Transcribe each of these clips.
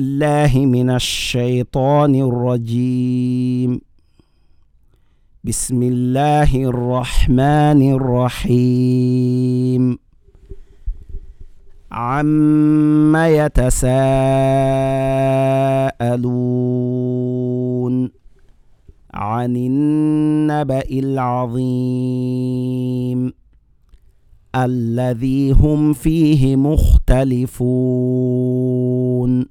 الله من الشيطان الرجيم بسم الله الرحمن الرحيم عم يتساءلون عن النبأ العظيم الذي هم فيه مختلفون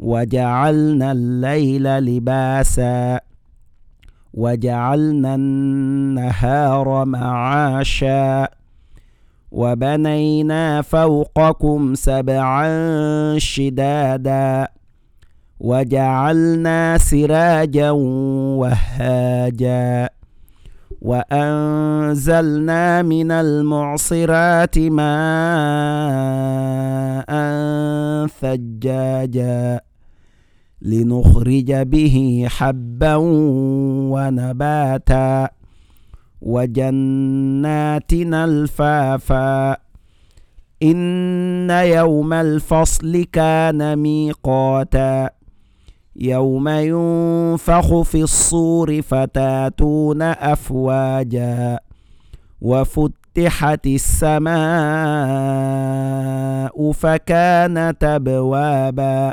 wa jacalna allayla libaasa wa jacalna annahaara macaasha wa banaynaa fawqakum sabcan shidaada wa jacalna siraajan wahaaja wa anzalna min almucsiraati maan thajjaaja لنخرج به حبا ونباتا وجنات الفافا إن يوم الفصل كان ميقاتا يوم ينفخ في الصور فتاتون أفواجا وفتحت السماء فكانت أبوابا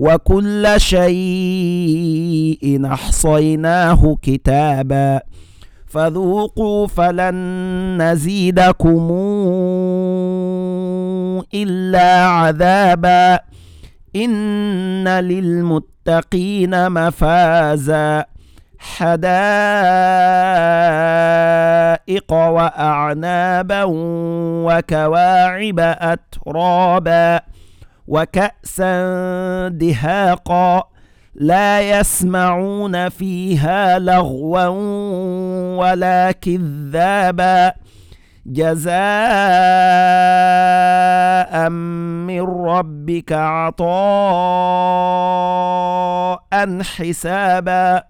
وكل شيء احصيناه كتابا فذوقوا فلن نزيدكم الا عذابا ان للمتقين مفازا حدائق واعنابا وكواعب اترابا وكأسا دهاقا لا يسمعون فيها لغوا ولا كذابا جزاء من ربك عطاء حسابا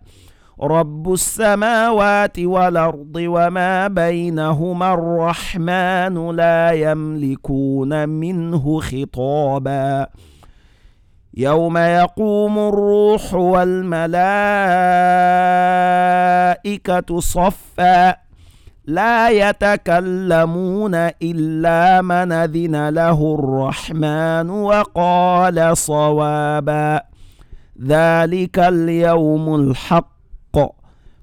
رب السماوات والأرض وما بينهما الرحمن لا يملكون منه خطابا يوم يقوم الروح والملائكة صفا لا يتكلمون إلا من أذن له الرحمن وقال صوابا ذلك اليوم الحق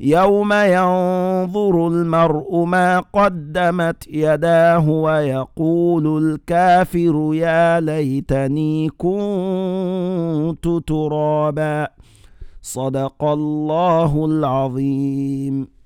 يوم ينظر المرء ما قدمت يداه ويقول الكافر يا ليتني كنت ترابا صدق الله العظيم